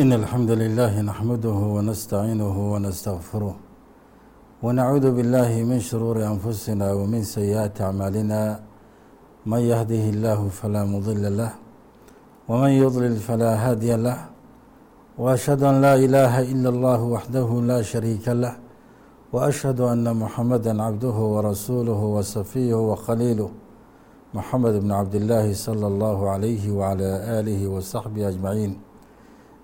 إن الحمد لله نحمده ونستعينه ونستغفره ونعوذ بالله من شرور أنفسنا ومن سيئات أعمالنا من يهده الله فلا مضل له ومن يضلل فلا هادي له وأشهد أن لا إله إلا الله وحده لا شريك له وأشهد أن محمدا عبده ورسوله وصفيه وخليله محمد بن عبد الله صلى الله عليه وعلى آله وصحبه أجمعين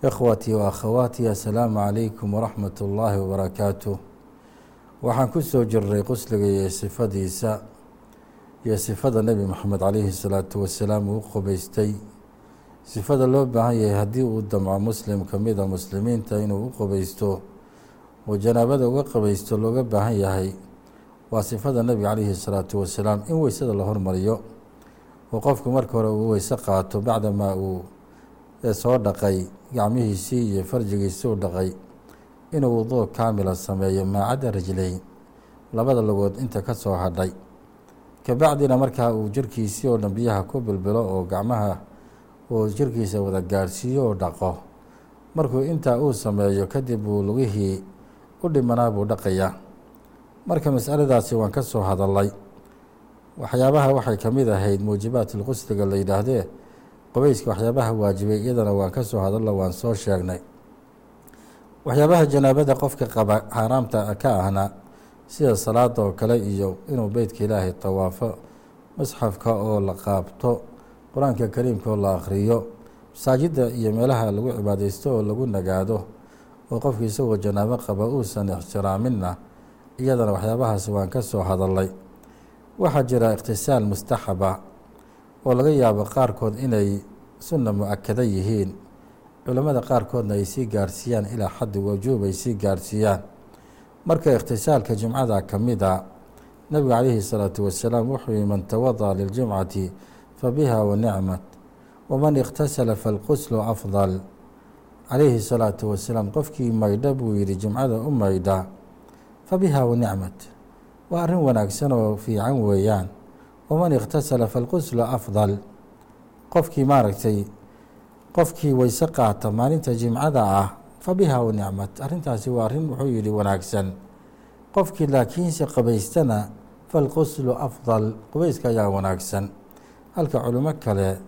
ikhwatii wa akhawaatii assalaamu calaykum waraxmat ullaahi wabarakaatuh waxaan ku soo jirnay qusliga iyo sifadiisa iyo sifada nebi moxamed calayhi salaatu wasalaam uu qubaystay. Sifada loo baahan yahay haddii uu damco muslim kamida muslimiinta inuu u qubaysto oo janaabada uga qabaysto looga baahan yahay waa sifada nebiga calayhi salaatu wasalaam in weysada la hormariyo oo qofku marka hore uu weyse qaato bacdamaa uu soo dhaqay gacmihiisii iyo farjigiisii u dhaqay inuu wuduu kaamila sameeyo maacadda rajleyn labada lugood inta ka soo hadhay. Kabacdina markaa uu jirkiisii oo dhan biyaha ku bilbilo oo gacmaha uu jirkiisa wada gaadhsiiyo oo dhaqo markuu intaa uu sameeyo kadib uu lugihii u dhimanaa buu dhaqayaa. Marka masaladaasi waan ka soo hadalay waxyaabaha waxay ka mid ahayd muujibaatulqusliga la yidhaahdee qubeyska waxyaabaha waajibay iyadana waan ka soo hadallo waan soo sheegnay. Waxyaabaha janaabada qofka qaba xaaraamta ka ahna sida salaada oo kale iyo inuu beytka ilaahay tawaafo musxafka oo la qaabto qur'aanka kariimka oo la akhriyo masaajidda iyo meelaha lagu cibaadeysto oo lagu nagaado oo qofka isagoo janaabo qaba uusan ixtiraaminna iyadana waxyaabahaasi waan ka soo hadalay waxaa jira ikhtisaal mustaxaba oo laga yaabo qaarkood inay sunna mu'akada yihiin. Culimmada qaarkoodna ay sii gaarhsiiyaan ilaa xaddi wajuub ay sii gaarhsiiyaan marka ikhtisaalka jumcada ka mid a nebigu calayhi salaatu wasalaam wuxuu yihi man tawada'a liljumcati fa biha wa nicmat waman ikhtasala falquslu afdal. Calayhi salaatu wasalaam qofkii maydha buu yihi jumcada u maydha fa biha wa nicmat waa arrin wanaagsan oo fiican weeyaan waman ikhtasala falquslu afdal. Qofkii maaragtay qofkii weyse qaata maalinta jimcada ah fa biha wa nicmat arrintaasi waa arrin wuxuu yihi wanaagsan. Qofkii laakiinse qabaystana falquslu afdal qubayska ayaa wanaagsan. Halka culimo kale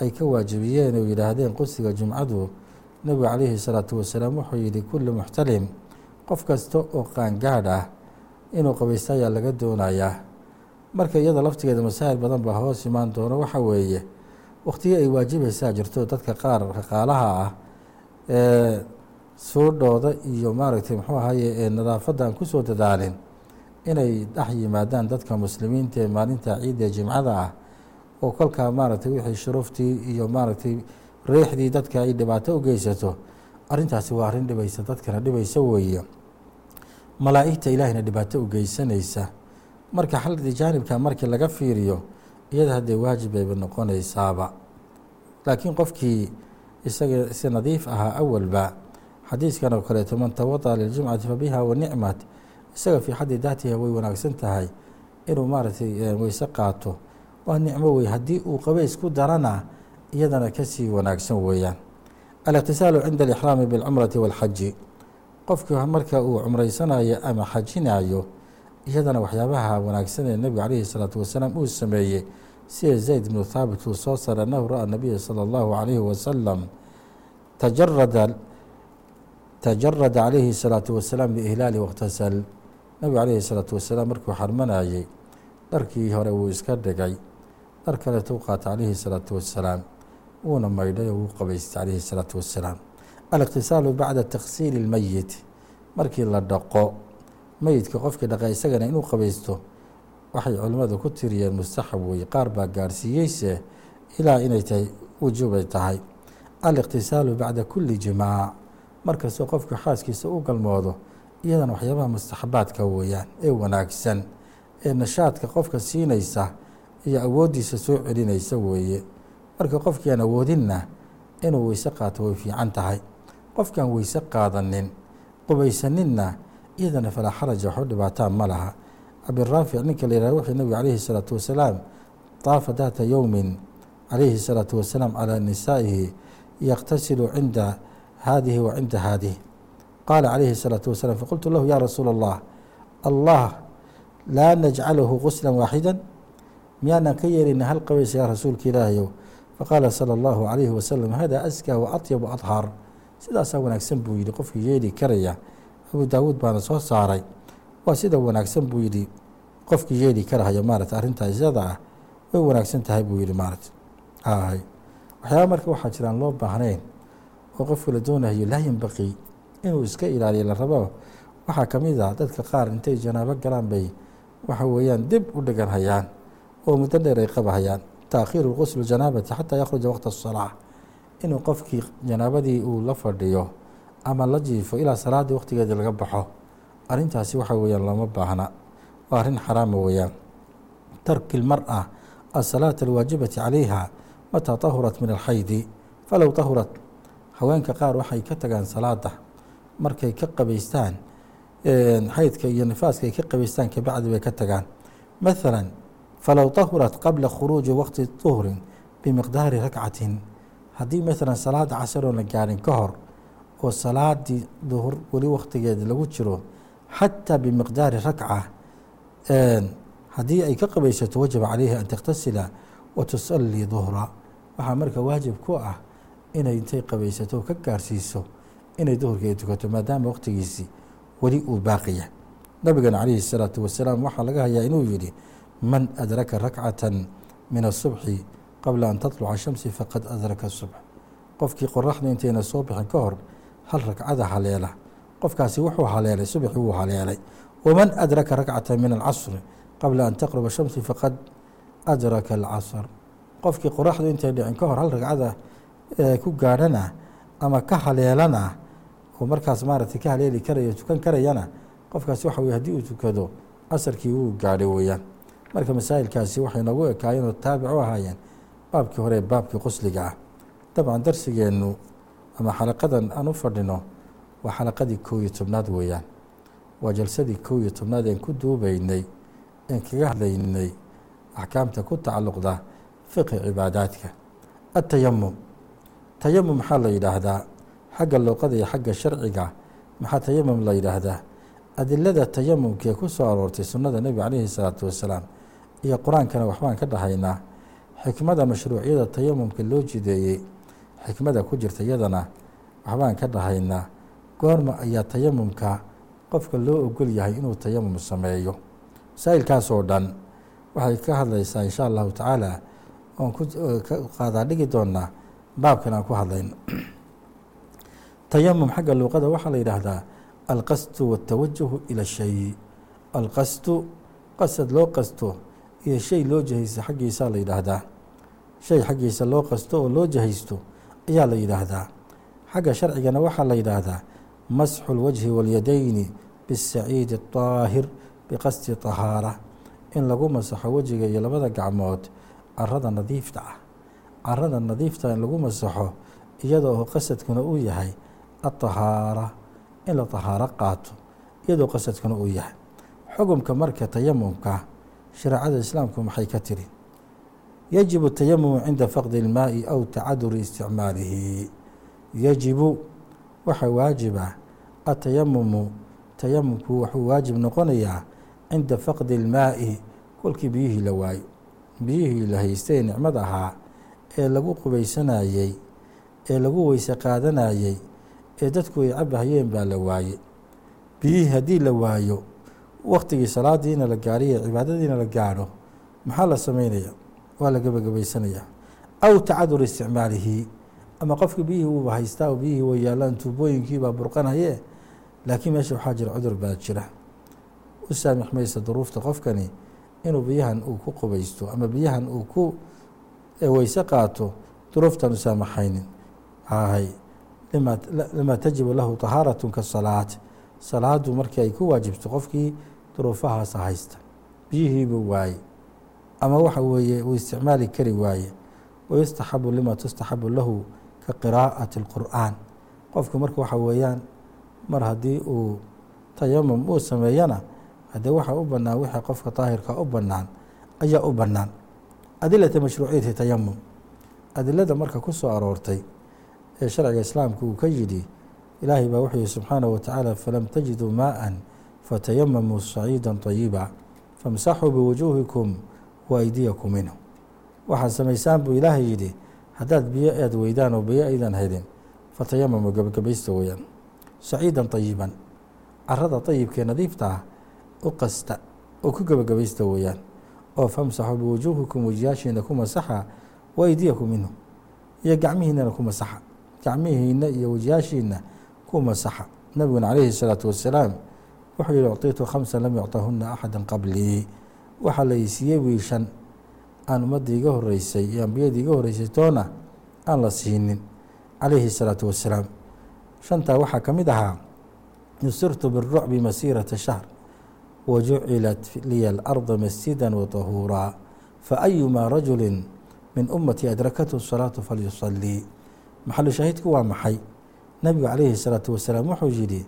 ay ka waajibiyeen oo yidhaahdeen qusliga jumcadu nebigu calayhi salaatu wasalaam wuxuu yihi kullu muxtalim qof kasta oo qaangaadh ah inuu qabaysto ayaa laga doonayaa marka iyada laftigeeda masaa'il badan baa hoos imaan doono waxa weeye wakhtigii ay waajibaysaa jirto dadka qaar raqaalaha ah ee suudhooda iyo maaragtay muxuu ahaye ee nadaafadda aan ku soo dadaalin inay dhex yimaadaan dadka muslimiinta ee maalinta ciidda jimcada ah oo kolkaa maaragtay wixii shuruuftii iyo maaragtay riixdii dadka ay dhibaato u geysato arrintaasi waa arrin dhibaysa dadkana dhibaysa weeye. Malaa'igta ilaahina dhibaato u geysanaysa marka xaldi jaanibka markii laga fiiriyo iyada haddee waajib bayba noqonaysaaba. Laakiin qofkii isaga si nadiif ahaa awalba xadiiskan oo kaleeto man tawada'a liljumcati fa biha wa nicmat isaga fii xaddi daatiha way wanaagsan tahay inuu maaragtay weyse qaato. Waa nicmo wey haddii uu qabays ku darana iyadana ka sii wanaagsan weeyaan. Aliqtisaalu cinda alixraami bilcumrati waalxaji qofkii marka uu cumraysanayo ama xajinayo iyadana waxyaabaha wanaagsan ee nebigu calayhi salaatu wasalaam uu sameeyey sida zayd bnu thaabit uu soo saray annahu ra'a nabiya sala allahu calayhi wasalam tajarada tajarada calayhi salaatu wasalaam biihlaali wakhtasal nebigu calayhi salaatu wasalaam markuu xarmanayey dharkii hore wuu iska dhigay dhar kaleeto u qaata calayhi salaatu wasalaam wuuna maydhay oo wuu qabaystay calayhi salaatu wasalaam. Aliqtisaalu bacda taksiili lmeyit markii la dhaqo meyidka qofkii dhaqa isagana inuu qabaysto waxay culimmadu ku tiriyeen mustaxab weye qaar baa gaarsiiyeyse ilaa inay tahay wujuubay tahay. Aliqtisaalu bacda kulli jimaac markastoo qofka xaaskiisa u galmoodo iyadana waxyaabaha mustaxabaadka weeyaan ee wanaagsan ee nashaadka qofka siinaysa iyo awooddiisa soo celinaysa weeye. Marka qofkii aan awoodinna inuu weyse qaato way fiican tahay. Qofkaan weyse qaadanin qubaysaninna iyadana falaa xaraja waxu dhibaataa ma laha. Abiraafic ninka la yihah wuxuu nebigu calayhi salaatu wasalaam daafa daata yowmin calayhi salaatu wasalaam calaa nisaa'ihi yaqtasilu cinda haadihi wa cinda haadihi. Qaala calayhi salaatu wasalaam faqultu lahu ya rasuula allah allah laa najcalahu qusla waaxida miyaanan ka yeelina hal qabaysa yaa rasuulka ilaahayow? Faqaala sala allahu calayhi wasalam hada askaa wa atyab adhaar. Sidaasaa wanaagsan buu yidhi qofkii yeeli karaya abu daawuud baana soo saaray. Waa sida wanaagsan buu yihi qofkii yeeli karahaya maarata arrintaa isada ah way wanaagsan tahay buu yihi maarata hay waxyaaba marka waxaa jiraan loo baahnayn oo qofka la doonayo laa yanbaqii inuu iska ilaaliyo la rabo waxaa ka mid ah dadka qaar intay janaabo galaan bay waxa weeyaan dib u dhigan hayaan oo muddo dheer ay qabahayaan. Taakhiiru qusl janaabati xataa yakhruja waqta asalaa inuu qofkii janaabadii uu la fadhiyo ama la jiifo ilaa salaaddii waqtigeedii laga baxo. Arrintaasi waxa weeyaan looma baahna. Waa arrin xaraama weeyaan. Tarki lmara asalaata alwaajibati calayha mataa tahurat min alxaydi falow tahurat. Haweenka qaar waxay ka tagaan salaada markay ka qabaystaan xaydka iyo nifaaska ay ka qabaystaan kabacdi bay ka tagaan. Maثala falow tahurat qabla khuruuji waqti duhrin bimiqdaari rakcatin. Haddii maثala salaada casaroon la gaarin ka hor oo salaadii duhur weli waqtigeeda lagu jiro xataa bimiqdaari rakca haddii ay ka qabaysato wajaba calayha an takhtasila wa tusalii duhra waxaa marka waajib ku ah inay intay qabaysato ka gaarsiiso inay duhurka ay tukato maadaama waqtigiisii weli uu baaqiya nabigana calayhi الsalaatu wasalaam waxaa laga hayaa inuu yihi man adraka rakcata min الصubxi qabla an taطluca shamsi faqad adraka الصubx qofkii qoraxda intayna soo bixin ka hor hal ragcada haleela. Qofkaasi wuxuu haleelay subxi wuu haleelay. Waman adraka rakcata min alcasri qabla an taqruba shamsi faqad adraka alcasr. Qofkii qoraxdu intay dhicin ka hor hal ragcada ku gaadhana ama ka haleelana oo markaas maaragtay ka haleeli karaya tukan karayana qofkaasi waxa weye haddii uu tukado casarkii wuu gaadhay weeyaan. Marka masaa'ilkaasi waxay noogu ekaayeen oo taabic u ahaayeen baabkii hore ee baabkii qusliga ah. Dabcan darsigeennu ama xalaqadan aan u fadhino waa xalaqadii kow iyo tobnaad weeyaan. Waa jalsadii kow iyo tobnaad een ku duubeynay een kaga hadlaynay axkaamta ku tacalluqda fiqhi cibaadaadka. Atayamum tayamum maxaa la yidhaahdaa? Xagga luuqada iyo xagga sharciga maxaa tayamum la yidhaahdaa? Adilada tayamumkee ku soo aroortay sunnada nebiga calayhi salaatu wasalaam iyo qur'aankana waxbaan ka dhahaynaa? Xikmada mashruuciyada tayamumka loo jideeyey xikmada ku jirta iyadana waxbaan ka dhahaynaa goorma ayaa tayamumka qofka loo ogol yahay inuu tayamum sameeyo. Masaa'ilkaasoo dhan waxay ka hadlaysaa insha allahu tacaala oon ku qaadaa dhigi doonaa baabkan aan ku hadlayno tayamum xagga luuqada waxaa la yidhaahdaa alqasdu waatawajuhu ila shay. Alqasdu qasad loo qasto iyo shay loo jahaysto xaggiisaa la yidhaahdaa. Shay xaggiisa loo qasto oo loo jahaysto ayaa la yidhaahdaa xagga sharcigana waxaa la yidhaahdaa masxu اlwajhi waاlyadayni bisaciidi الطaahir biqasdi طahaara in lagu masaxo wejiga iyo labada gacmood carada nadiifta ah carada nadiifta in lagu masaxo iyada oo qasadkuna uu yahay aطahaara in la طahaaro qaato iyadoo qasadkuna uu yahay xugumka marka tayamumka shareecada islaamku maxay ka tiri yajibu tayamumu cinda faqdi اlmaaءi aw tacaduri isticmaalihi yajibu waxaa waajiba atayamumu tayamumku wuxuu waajib noqonayaa cinda faqdi اlmaaءi kolkii biyihii la waayo biyihii la haystay ee nicmad ahaa ee lagu qubaysanayey ee lagu weyse qaadanayey ee dadku ay cabahayeen baa la waayey biyihii haddii la waayo waktigii salaadiina la gaadhiyo cibaadadiina la gaadho maxaa la sameynaya waa la gebagabaysanaya aw tacadur isticmaalihi ama qofka biyihii uuba haystaa oo biyihii way yaalaan tuubooyinkiibaa burqanaye laakiin meesha waxaa jira cudur baa jira. U saamix maysa duruufta qofkani inuu biyahan uu ku qubaysto ama biyahan uu ku weyse qaato duruuftan u saamaxaynin. Hay lima tajibu lahu طahaaratun kasalaat salaadu markii ay ku waajibto qofkii duruufahaasa haysta biyihiibuu waaye ama waxa weeye uu isticmaali kari waaye wayustaxabu lima tustaxabu lahu ka qiraa'ati اlqur'aan qofku marka waxa weeyaan mar haddii uu tayamum uu sameeyana haddee waxaa u bannaan wixii qofka daahirka u bannaan ayaa u bannaan adilata mashruuciyati tayamum adilada marka ku soo aroortay ee sharciga islaamka uu ka yidhi ilaahay baa wuxuu yihi subxaanaه wa tacaala falam tajiduu maءa fatayamamuu saciida طayiba famsaxuu biwujuuhikum waydiyaku minhu waxaad samaysaan buu ilaahay yidhi haddaad biyo aad weydaan oo biyo aydan helin fatayamamu gebagabaysta weeyaan. Saciidan tayiban carada tayibkee nadiifta ah u qasta oo ku gebagabaysta weeyaan. Oo famsaxuu biwujuuhikum wajiyaashiina ku masaxa waydiyaku minhu iyo gacmihiinana ku masaxa. Gacmihiina iyo wajiyaashiina ku masaxa. Nabiguna calayhi salaatu wasalaam wuxuu yihi ucطiitu khamsa lam yucطahuna axada qablii waxaa la isiiyey wiilshan aan ummadii iga horreysay iyo ambiyadii iga horreysay toona aan la siinin. Calayhi salaatu wasalaam shantaa waxaa ka mid ahaa nusirtu birucbi masiirata shahr wa jucilat liya alarda masjidan watahuuraa fa ayumaa rajulin min ummatii adrakathu salaatu falyusalii maxalu shaahidku waa maxay? Nebigu calayhi salaatu wasalaam wuxuu yidhi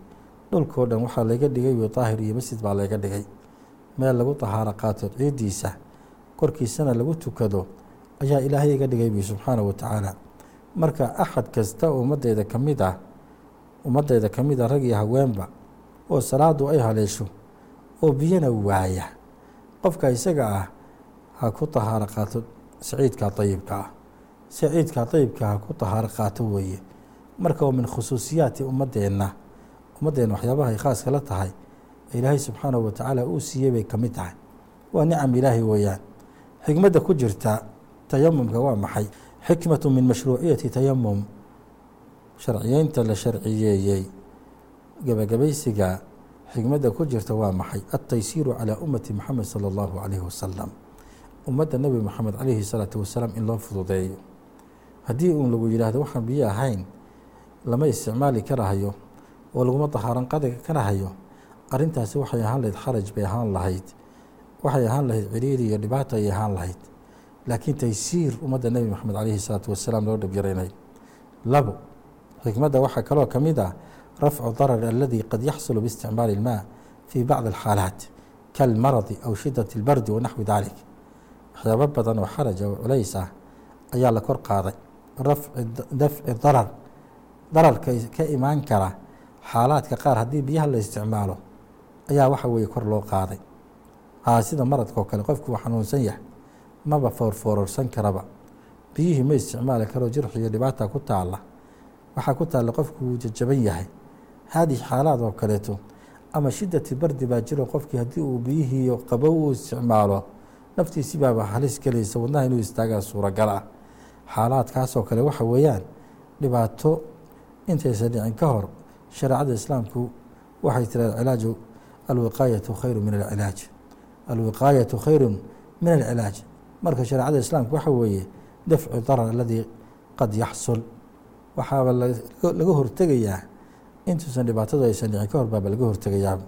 dhulkao dhan waxaa layga dhigay witaahir iyo masjid baa layga dhigay meel lagu tahaaro qaato ciiddiisa korkiisana lagu tukado ayaa ilaahay iga dhigay bi subxaanaه wa tacaala. Marka axad kasta ummadeyda ka mid ah ummadeyda ka mid ah rag iyo haweenba oo salaadu ay haleesho oo biyana waaya qofka isaga ah ha ku tahaaro qaato saciidka dayibka ah saciidka dayibka ha ku tahaaro qaato weeye. Marka waa min khusuusiyaati ummadeenna ummaddeena waxyaabaha ay khaaska la tahay ilaahay subxaanahu wa tacaala uu siiyey bay ka mid tahay. Waa nicam ilaahi weeyaan. Xikmadda ku jirta tayamumka waa maxay? Xikmatu min mashruuciyati tayamum sharciyeynta la sharciyeeyey gebagabaysiga xikmadda ku jirta waa maxay? Altaysiiru calaa ummati moxamed sala allahu calayhi wasalam ummadda nebi moxamed calayhi salaatu wasalaam in loo fududeeyo. Haddii uun lagu yidhaahdo waxaan biyo ahayn lama isticmaali karahayo oo laguma dahaaran qadiga karahayo arrintaasi waxay ahaan lahayd xaraj bay ahaan lahayd. Waxay ahaan lahayd ciriiri iyo dhibaato ay ahaan lahayd. Laakiin taysiir ummadda nebi moxamed calayhi salaatu wasalaam loo dhabyaraynay labo xikmadda waxaa kaloo ka mid ah rafcu darar aladi qad yaxsulu biisticmaali ilmaa fii bacdi alxaalaat kalmaradi aw shidat اlbardi wa naxwi dalik. Waxyaabo badan oo xaraj oo culays ah ayaa la kor qaaday. Dafci darar dararka ka imaan kara xaalaadka qaar haddii biyaha la isticmaalo ayaa waxa weeye kor loo qaaday. Haa sida maradka oo kale qofku uu xanuunsan yahay. Maba foorfoororsan karaba. Biyihii ma isticmaali karo jirxi dhibaata ku taalla. Waxaa ku taalla qofku wuu jajaban yahay. Haadii xaalaad oo kaleeto ama shidati bardi baa jiro qofkii haddii uu biyihii qabow u isticmaalo naftiisi baaba halis gelaysa wadnaha inuu istaagaa suuragal ah xaalaadkaasoo kale waxa weeyaan dhibaato intaysan dhicin ka hor shareecada islaamku waxay tiraad cilaaju alwiqaayatu khayru min alcilaaj alwiqaayatu khayru min alcilaaj marka shareecada islaamka waxa weeye dafcu darar aladii qad yaxsul waxaaba laga hortegayaa intuusan dhibaatadu aysan dhicin ka hor baaba laga hortegayaaba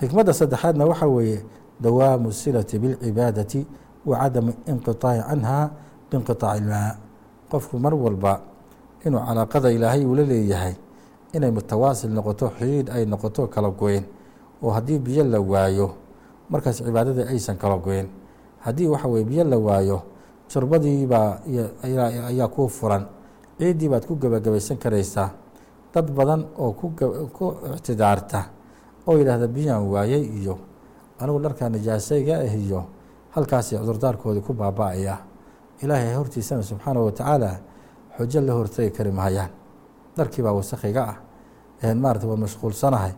xikmadda saddexaadna waxa weeye dawaamu silati bilcibaadati wa cadamu inqiطaaci canha biinqiطaaci ilmaa qofku mar walba inuu calaaqada ilaahay uu la leeyahay inay mutawaasil noqoto xiid ay noqoto kala goyn oo haddii biyo la waayo markaas cibaadadii aysan kala goyn. Haddii waxa weye biyo la waayo jurbadiibaa ayaa kuu furan. Ciiddii baad ku gebagabaysan karaysaa. Dad badan oo ku ictidaarta oo yidhaahda biyaan waayey iyo anigu dharkaa nijaasayga ah iyo halkaasay cudurdaarkoodii ku baaba-aya. Ilaahay hortiisana subxaana wa tacaala xujo la hortegi kari mahayaan. Dharkii baa wasakhiga ah. Een maarata waa mashquulsanahay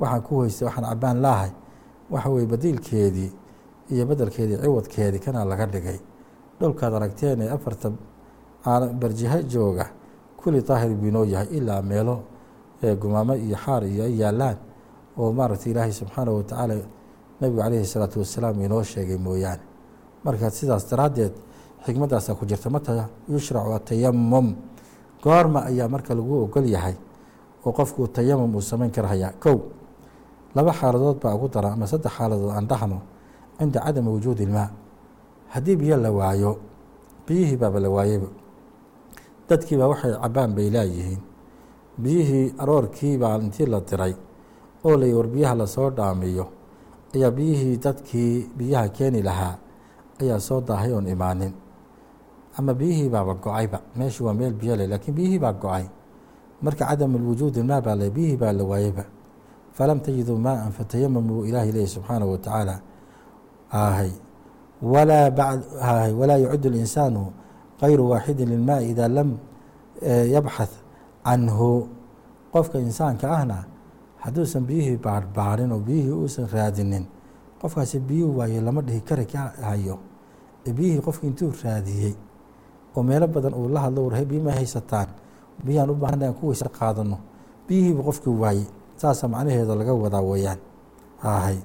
waxaan ku hoystay waxaan cabaan laahay waxa weye badiilkeedii iyo bedelkeedii ciwadkeedii kanaa laga dhigay. Dhulkaad aragteen ee afarta barjiha jooga kuli daahir buu yahay ilaa meelo gumaamo iyo xaar iyo ay yaalaan oo maaragtay ilaahay subxaanahu watacaala nebigu calayhi salaatu wasalaam inoo sheegay mooyaane. Marka sidaas daraaddeed xikmaddaasaa ku jirta mata yushracu atayamum goorma ayaa marka lagu ogol yahay oo qofku tayamum uu samayn karhayaa kow laba xaaladood baa ugu dara ama saddex xaaladood aan dhahno cinda cadami wujuudi ilmaa. Haddii biyo la waayo biyihii baaba la waayeyba. Dadkiibaa waxay cabaan bay laayihiin biyihii aroorkiibaa intii la diray oo la war biyaha la soo dhaamiyo ayaa biyihii dadkii biyaha keeni lahaa ayaa soo daahay oon imaanin. Ama biyihii baaba go'ayba meeshu waa meel biyo leh laakiin biyihii baa go'ay. Marka cadam lwujuudi maa baa le biyihii baa la waayeyba falam tajiduu maaan fatayamamuu ilaahi lehi subxaanahu wa tacaala ahay walaa yacudu اlinsaanu kayru waaxidin lilmaai idaa lam yabxath canhu qofka insaanka ahna hadduusan biyihii baarbaarin oo biyihii uusan raadinin qofkaasi biyuhu waaye lama dhihi kari ka hayo biyihii qofki intuu raadiyey oo meelo badan uu la hadlo warhay biyi ma haysataan biyaan u baahana weysa qaadano biyihiibu qofkii waayey saasa macnaheeda laga wadaa weeyaan. Ahay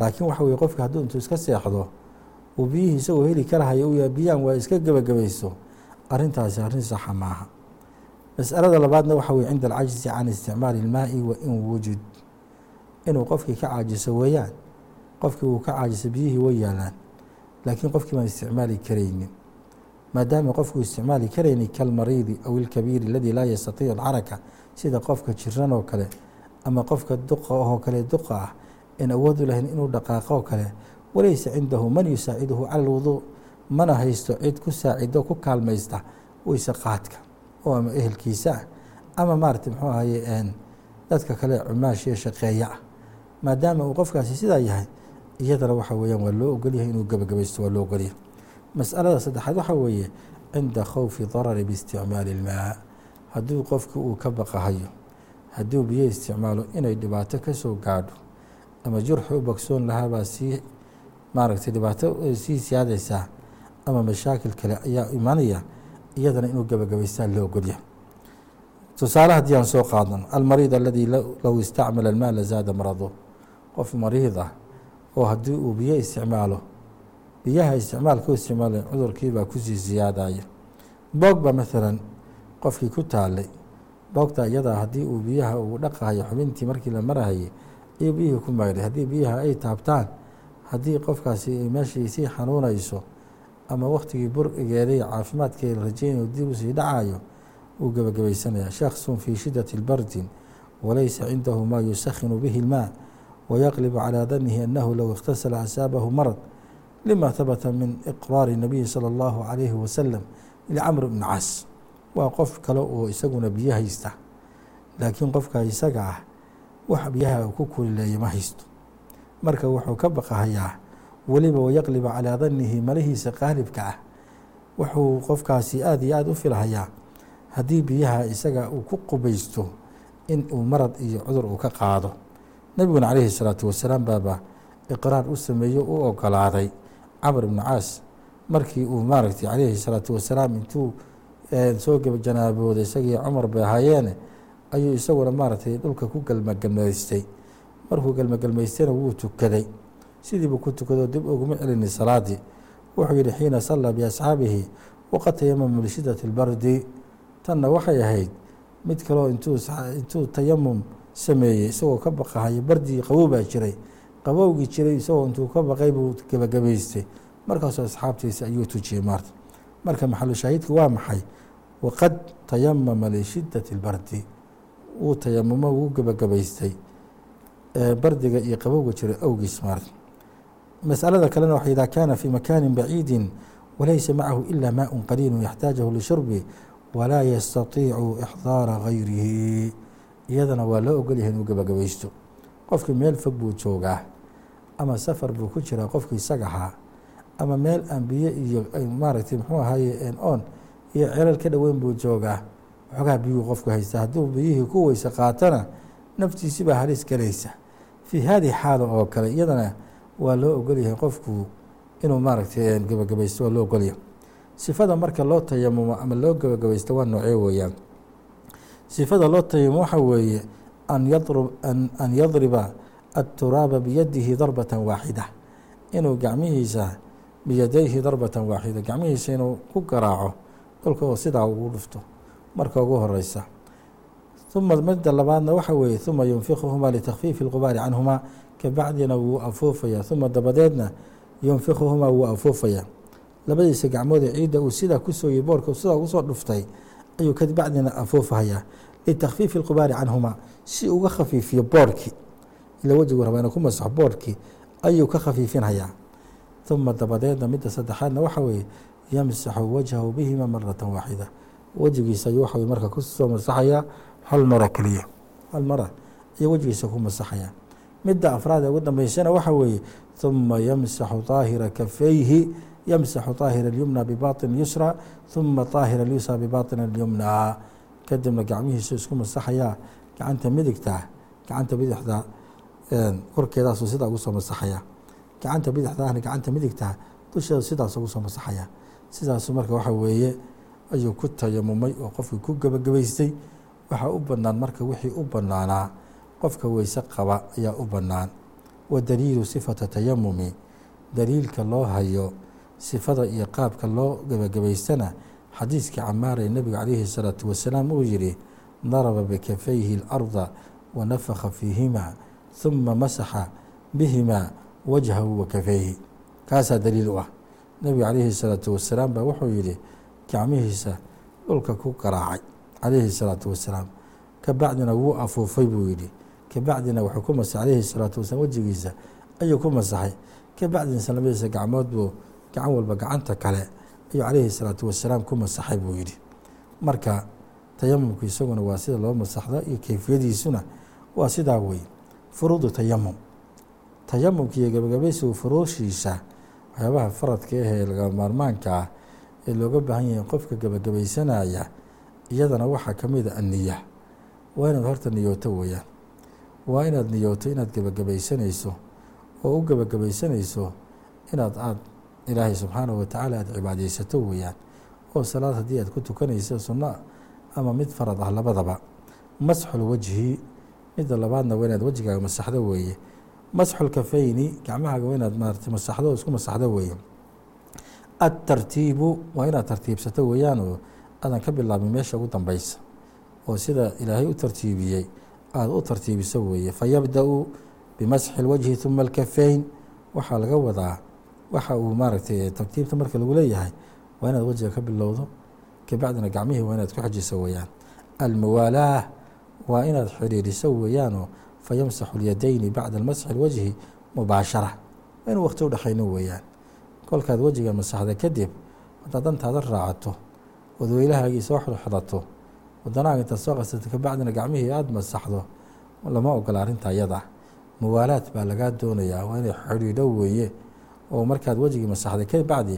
laakiin waxa weye qofki hadduu intuu iska seexdo uu biyihii isagoo heli karahayo u yahay biyaan waa iska gebagabayso arrintaasi arrin saxa maaha. Mas'alada labaadna waxa weye cinda alcajzi can isticmaali ilmaa'i wa in wujud. Inuu qofkii ka caajiso weeyaan qofkii uu ka caajiso biyihii way yaalaan. Laakiin qofkii baan isticmaali karaynin maadaama qofkuu isticmaali karayni kalmariidi aw ilkabiiri aladii laa yastatiicu alxaraka sida qofka jiran oo kale ama qofka duqa oo kale duqa ah in awood u lahayn inuu dhaqaaqo oo kale. Walaysa cindahu man yusaaciduhu cala alwuduu mana haysto cid ku saacido ku kaalmaysta weyse qaadka oo ama ehelkiisa ah. Ama maarata muxuu ahaye dadka kale cumaashiyo shaqeeya ah. Maadaama uu qofkaasi sidaa yahay iyadana waxa weeyaan waa loo ogolyahay inuu gebagabaysto waa loo ogolyahay mas'alada saddexaad waxaa weeye cinda khawfi darari biisticmaali ilmaa. Hadduu qofku uu ka baqahayo hadduu biyo isticmaalo inay dhibaato ka soo gaadho ama jurxi u bogsoon lahaabaa sii maaragtay dhibaato sii siyaadaysaa ama mashaakil kale ayaa imanaya iyadana inuu gebagabaystaa loo ogolyahay tusaale haddii aan soo qaadano almariid aladii low istacmala almaa lazaada marado. Qof mariid ah oo haddii uu biyo isticmaalo biyaha isticmaalka u isticmaala cudurkiibaa ku sii siyaadaya. Boog ba maalan qofkii ku taalay boogta iyadaa haddii uu biyaha uu dhaqahayo xubintii markii la marahayay iyo biyihii ku maydhay haddii biyaha ay taabtaan haddii qofkaasi meeshii sii xanuunayso ama wakhtigii burigeeday caafimaadkeeda rajeynayo dib u sii dhacayo wuu gebagabaysanaya shakhsun fii shidati lbardin walaysa cindahu maa yusakhinu bihi ilmaa wayaqlibu calaa danihi annahu low ikhtasala asaabahu marad lima habata min iqraari nabiyi salى اllahu calayhi wasalam licamr bni cas waa qof kale oo isaguna biyo haysta laakiin qofka isaga ah wax biyaha ku kulileeya ma haysto. Marka wuxuu ka baqahayaa weliba wayaqliba calaa danihi malihiisa qaalibka ah. Wuxuu qofkaasi aada iyo aada u filhayaa haddii biyaha isaga uu ku qubaysto in uu marad iyo cudur uu ka qaado. Nebiguna calayhi salaatu wasalaam baaba iqraar u sameeyo u ogolaaday camr ibnu caas markii uu maaragtay calayhi salaatu wasalaam intuu soo gebajanaabooday isagii cumar bay ahaayeene ayuu isaguna maaragtay dhulka ku gelmagelmaystay markuu gelmagelmaystayna wuu tukaday. Sidiibuu ku tukado dib uguma celini salaadii wuxuu yihi xiina sallaa biasxaabihi waqad tayamamu lishidati lbardi. Tanna waxay ahayd mid kaleo intuu tayamum sameeyey isagoo ka baqahayo bardii qabow baa jiray. Qabowgii jiray isagoo intuu ka baqay buu gebagabaystay markaasoo asxaabtiisa ayuu tujiyey maarta. Marka maxalu shaahidka waa maxay waqad tayamama lishidati lbardi wuu tayamumo wuu gebagabaystay bardiga iyo qabowga jiray awgiis maarta masalada kalena waxa idaa kaana fii makaani baciidi walaysa macahu ila maaء qaliilu yaxtaajahu lishurbi walaa yastatiicu ixdaara gayrihi iyadana waa loo ogolyahay inuu gebagabaysto qofkii meel fog buu joogaa ama safar buu ku jiraa qofkii isaga ahaa ama meel aan biyo iyo maaragtay muxuu ahaye on iyo celal ka dhoweyn buu joogaa. Waxoogaa biyuu qofku haystaa. Hadduu biyihii ku weyse qaatana naftiisi baa halis galaysa. Fii haadihi xaala oo kale iyadana waa loo ogolyahay qofku inuu maaragtay gebagabaysto waa loo ogolyahay. Sifada marka loo tayamumo ama loo gebagabaysto waa noocee weeyaan? Sifada loo tayamumo waxa weeye an yadriba aturaaba biyadihi darbata waaxida. Inuu gacmihiisa biyadayhi darbata waaxida. Gacmihiisa inuu ku garaaco oo sidaa ugu dhufto marka ugu horeysa uma midda labaadna waxa weeye uma yunfikuhumaa litakfiifi اlqubaari canhumaa kabacdina wuu afuufaya uma dabadeedna yunfikuhumaa wuu afuufaya labadiisa gacmoodee ciidda uu sidaa kusooyey boorka sidaa ugusoo dhuftay ayuu kabacdina afuufahayaa litakfiifi اlqubaari canhumaa si uga khafiifiyo boorhkii ila wejigu raba ina ku masaxo boorhkii ayuu ka khafiifinhayaa uma dabadeedna midda saddexaadna waxa weeye yamsaxu wajhahu bihima marata waaxida wejigiisa ayuu waxa marka kusoo masaxayaa hal mara keliya hal mara iyo wejigiisa ku masaxaya midda afraad ee ugu dambeysana waxa weeye ثuma yamsaxu طaahira kafayhi yamsaxu طaahira اlyumna bibaطin yusra ثuma طaahira اlyusra bibaطin اlyumna kadibna gacmihiisu isku masaxayaa gacanta midigta gacanta bidixda korkeedaasu sidaa ugu soo masaxaya gacanta bidixdaahna gacanta midigta dusheeda sidaas ugu soo masaxaya sidaasu marka waxa weeye ayuu ku tayamumay oo qofkii ku gebagabaystay. Waxaa u bannaan marka wixii u bannaanaa qofka weyse qaba ayaa u bannaan. Wa daliilu sifata tayamumi daliilka loo hayo sifada iyo qaabka loo gebagabaystana xadiiskii camaaree nebiga calayhi salaatu wasalaam uu yidhi daraba bikafayhi اlarda wanafakha fiihima huma masaxa bihima wajhahu wa kafayhi. Kaasaa daliil u ah nebiga calayhi salaatu wasalaam baa wuxuu yidhi gacmihiisa dhulka ku garaacay calayhi salaatu wasalaam kabacdina wuu afuufay buu yidhi. Kabacdina wuxuu ku masaxay calayhi salaatu wasalaam wejigiisa ayuu ku masaxay. Kabacdina sanamadiisa gacmood buu gacan walba gacanta kale ayuu calayhi salaatu wasalaam ku masaxay buu yidhi. Marka tayamumku isaguna waa sida loo masaxdo iyo keyfiyadiisuna waa sidaa wey furuudu tayamum tayamumka iyo gabagabaysigu furuushiisa waxyaabaha faradka ahee laga maarmaanka ah ee looga baahan yahay qofka gebagabaysanaya iyadana waxaa ka mida anniya waa inaad horta niyooto weeyaan. Waa inaad niyooto inaad gebagabaysanayso oo u gebagabaysanayso inaad aad ilaahay subxaanahu watacaala aad cibaadeysato weeyaan. Oo salaad haddii aad ku tukanayso sunno ama mid farad ah labadaba. Masxul wajhi midda labaadna waa inaad wejigaaga masaxdo weeye masxul kafayni gacmahaaga waa inaad maarata masaxdo oo isku masaxdo weeye adtartiibu waa inaad tartiibsato weeyaan oo aadan ka bilaabin meesha ugu dambeysa oo sida ilaahay u tartiibiyey aada u tartiibiso weeye fayabda-u bimasxi اlwajhi ثuma اlkafayn waxaa laga wadaa waxa uu maaragtay tartiibta marka lagu leeyahay waa inaad wejiga ka bilowdo kabacdina gacmihii waa inaad ku xejiso weeyaan almuwaalaah waa inaad xiriiriso weeyaanoo fayamsaxu اlyadayni bacda masxi اlwajhi mubaashara waa inuu waqti udhexayno weeyaan kolkaad wejiga masaxda kadib haddaad dantaada raacato ood weylahaagii soo xidxidhato wadanahaga intaad soo qasato kabacdina gacmihii aada masaxdo lama ogola arrinta iyada muwaalaad baa lagaa doonayaa waa inay xidhiidho weeye oo markaad wejigii masaxday kabacdi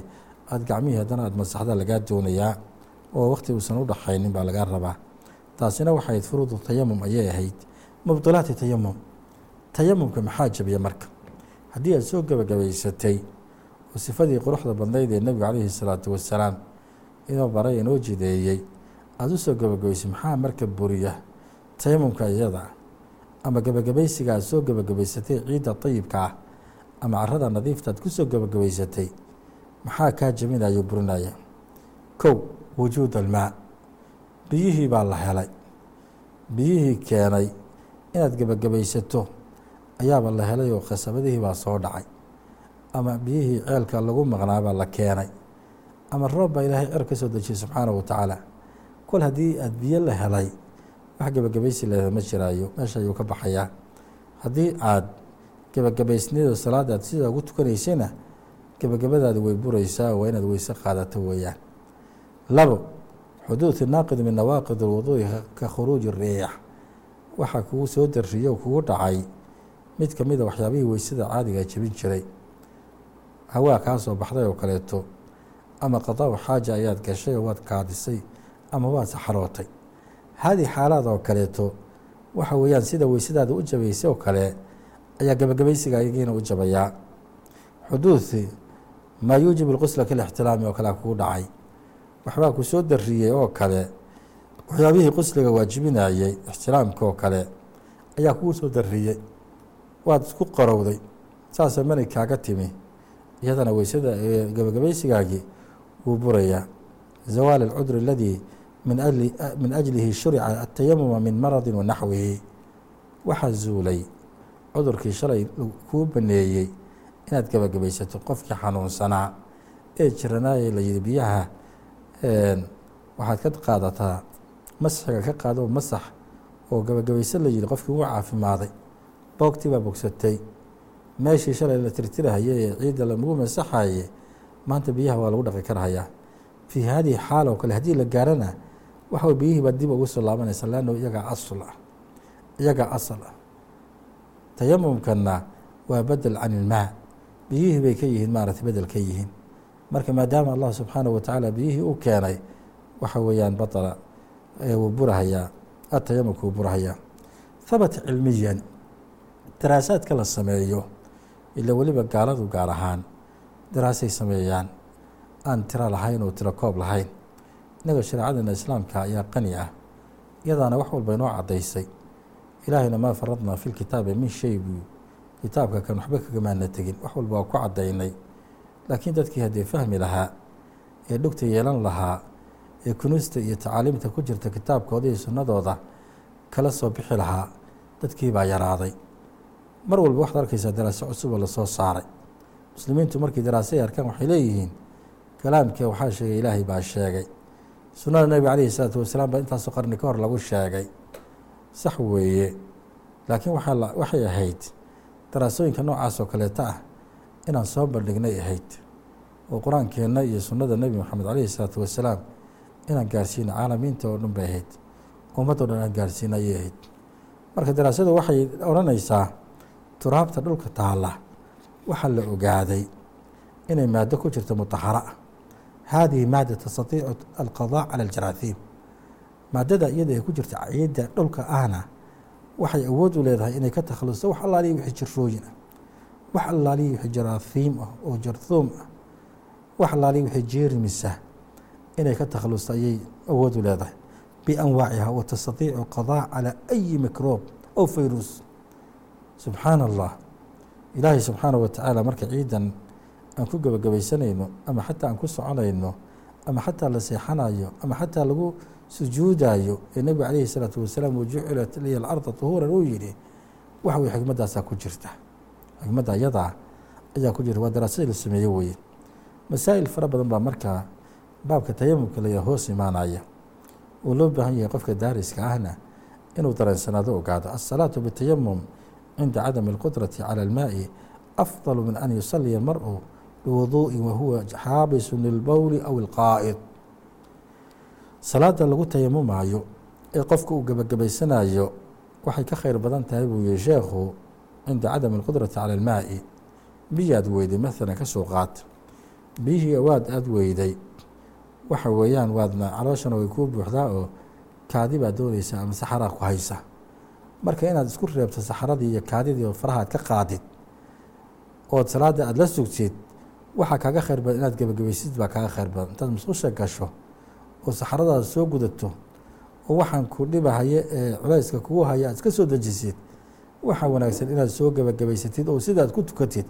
aad gacmihii haddana aad masaxda lagaa doonayaa oo waqti uusan u baa lagaa rabaa taasina waxay ahayd furuudu tayamum ayay ahayd mubdilaati tayamum tayamumka maxaa jabiya marka. Haddii aad soo gebagabaysatay oo sifadii quruxda badnayd ee nebigu calayhi salaatu wasalaam inoo baray inoo jideeyey aada u soo maxaa marka buriya tayamumka iyada? Ama gebagabaysiga aad soo gebagabaysatay ciidda ayibka ah ama carada nadiifta aad ku soo gebagabaysatay maxaa kaa jabinayo burinaya kow wujuud almaa biyihii baa la helay. Biyihii keenay inaad gebagabaysato ayaaba la helay oo khasabadihii baa soo dhacay. Ama biyihii ceelka lagu maqnaabaa la keenay. Ama roob baa ilaahay cer ka soo dejiyey subxaanahu wa tacaala. Kol haddii aad biyo la helay wax gebagabaysi leeda ma jiraayo meesha ayuu ka baxayaa. Haddii aad gebagabaysnida salaada aad sidaa ugu tukanaysana gebagabadaadi way buraysaa waa inaad weyse qaadato weeyaan. Labo xuduuث naaqid min nawaaqid اlwuduui ka khuruuji riix waxaa kugu soo darriyey oo kugu dhacay mid ka mida ah waxyaabihii weysada caadigaa jebin jiray hawaa kaa soo baxday oo kaleeto ama qadaa'u xaaja ayaad gashay oo waad kaadisay ama waad saxarootay haadii xaalaad oo kaleeto waxa weeyaan sida weysadaada u jabaysay oo kale ayaa gebagabaysiga iyagiina u jabayaa xuduud maa yuujibu lqusla kalixtiraami oo kalea kugu dhacay. Waxbaa ku soo darriyey oo kale waxyaabihii qusliga waajibinayey ixtiraamka oo kale ayaa kugu soo dariyey waad isku qarowday saasa mani kaaga timi. Iyadana weysada gebagabaysigaagii wuu burayaa zawaal اlcudr aladii min ajlihi shurica atayamuma min maradi wa naxwihi waxaa zuulay. Cudurkii shalay kuu baneeyey inaad gebagabaysato qofkii xanuunsanaa ee jiranaaye la yihi biyaha waxaad ka qaadataa masxiga ka qaado masax oo gebagabayso la yihi qofkii wuu caafimaaday boogtii baa bogsatay meeshii shalay la tirtirahaye ee ciidda lagu masaxaye maanta biyaha waa lagu dhaqi karhayaa fii haadihi xaal oo kale haddii la gaarana waxa biyihii baa dib ugu soo laabanaysa leanno iyagaa asul ah. Iyagaa asal ah. Tayamumkanna waa bedel can ilmaa biyihii bay ka yihiin maaragtay bedel ka yihiin. Marka maadaama allah subxaanahu watacaala biyihii u keenay waxa weeyaan batala wuu burahayaa atayamumka wuu burahayaa habata cilmiyan daraasaadka la sameeyo ila weliba gaaladu gaar ahaan daraasay sameeyaan aan tiro lahayn oo tiro koob lahayn. Innaga shareecadana islaamka ayaa qani ah iyadaana wax walba inoo caddaysay. Ilaahayna maa faradnaa fi lkitaabi min shay buu kitaabka kan waxba kagamaana tegin wax walba waa ku caddaynay. Laakiin dadkii haddii fahmi lahaa ee dhugta yeelan lahaa ee kunuusta iyo tacaaliimta ku jirta kitaabkooda iyo sunnadooda kala soo bixi lahaa dadkii baa yaraaday. Mar walba waxaad arkaysaa daraaso cusub oo la soo saaray. Muslimiintu markii daraasay arkaan waxay leeyihiin kalaamkee waxaa sheegay ilaahay baa sheegay. Sunnada nebiga calayhi isalaatu wasalaam baa intaasoo qarni ka hor lagu sheegay. Sax weeye. Laakiin waxay ahayd daraasooyinka noocaas oo kaleeta ah inaan soo bandhignay ahayd. Oo qur'aankeenna iyo sunnada nebi moxamed calayhi isalaatu wasalaam inaan gaarsiino caalamiinta oo dhan bay ahayd ummaddo dhan aan gaarsiina ayay ahayd. Marka daraasadu waxay odhanaysaa turaabta dhulka taalla waxaa la ogaaday inay maado ku jirto mutahara. Ah haadihi maada tastatiicu alqadaa cala aljaraahiim maadada iyada ay ku jirta ciidda dhulka ahna waxay awood u leedahay inay ka takhalusto wax allaaliya wixii jirrooyin ah. Wax allaaliya wixii jaraahiim ah oo jarthuum ah. Wax allaaliya wixii jeermisa inay ka takhalusto ayay awood u leedahay. Bianwaaciha wa tastatiicu qadaa calaa ayi mikroob oo fayrus. Subxaana allah ilaahay subxaanahu watacaala marka ciidan aan ku gebagabaysanayno ama xataa aan ku soconayno ama xataa la seexanayo ama xataa lagu sujuudayo ee nebigu calayhi salaatu wasalaam wajucilat liya alarda tuhuuran uu yidhi waxa weye xikmaddaasaa ku jirta. Xikmadda ayadaa ayaa ku jirta waa daraasadii la sameeye weye masaa'il fara badan baa markaa baabka tayamumka laya hoos imaanaya uu loo baahan yahay qofka daariska ahna inuu dareensanaado ogaado asalaatu bitayamum cinda cadami اlqudrati calى اlmaaءi afضal min an yusaliya اlmarءu biwuduءi wahuwa xaabisu lilbowli aw اlqaa'id salaada lagu tayamumaayo ee qofka uu gebagabaysanayo waxay ka khayr badan tahay buu yihi sheekhu cinda cadami اlqudrati calى اlmaaءi biyaad weyday maalan ka soo qaat biyihii waad aad weyday waxa weeyaan waadna calooshana way kuu buuxdaa oo kaadi baad doonaysa ama saxaraa ku haysa. Marka inaad isku reebto saxaradii iyo kaadidii oo farahaad ka qaadid ood salaada aada la sugtid waxaa kaaga khayr badan inaad gebagabaysid baa kaaga khayr badan. Intaad musqusha gasho oo saxaradaada soo gudato oo waxaan ku dhibahaye ee culayska kugu haya aad iska soo dejisid waxaa wanaagsan inaad soo gebagabaysatid oo sidaad ku tukatid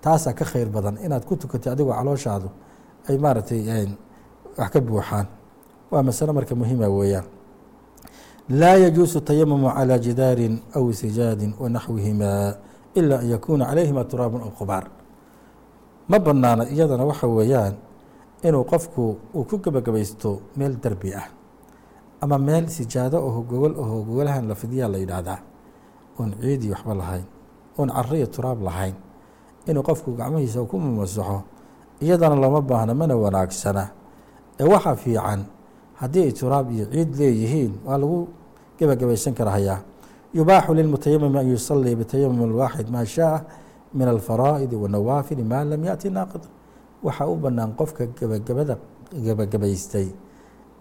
taasaa ka khayr badan inaad ku tukatid adigoo calooshaadu ay maaragtay wax ka buuxaan. Waa masalo marka muhiima weeyaan. Laa yajuusu tayamumu calى jidaarin aw sijaadin wanaxwihimaa ila an yakuuna calayhima turaabun aw qubaar. Ma banaana iyadana waxa weeyaan inuu qofku uu ku gebagabaysto meel derbi ah ama meel sijaado oho gogol oho gogolahan la fidyaa la yidhaahdaa. Oon ciidii waxba lahayn oon caro iyo turaab lahayn. Inuu qofku gacmihiisa ku mamasaxo iyadana looma baahna mana wanaagsana ee waxaa fiican haddii ay turaab iyo ciid leeyihiin waa lagu gebagabaysan karahayaa. Yubaaxu lilmutayamimi an yusalii bitayamum alwaaxid maa shaaa min alfaraa'idi wanawaafili maa lam yaأti naaqid. Waxaa u bannaan qofka gebagabada gebagabaystay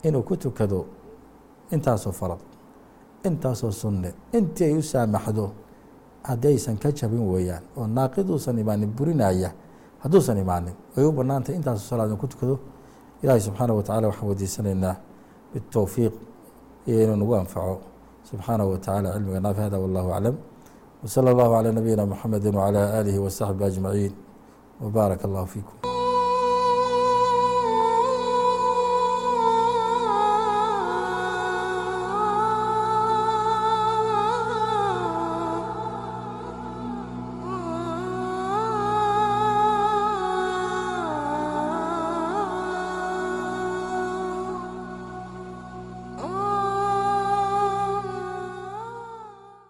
inuu ku tukado intaasoo farad intaasoo sunne intii ay u saamaxdo haddaysan ka jabin weeyaan oo naaqiduusan imaanin burinaya hadduusan imaanin way u bannaantay intaasoo salaad ku tukado ilaahay subxaanaه wa tacala waxaan weydiisanaynaa bitowfiiq iyo inuu nagu anfaco subxaanaه wa tacala cilmiga naafi hada wallahu aclam wslى اllahu calى nabiyina mxamedi wعalى aalihi wasaxbi ajmaciin wbaaraka اllahu fiikum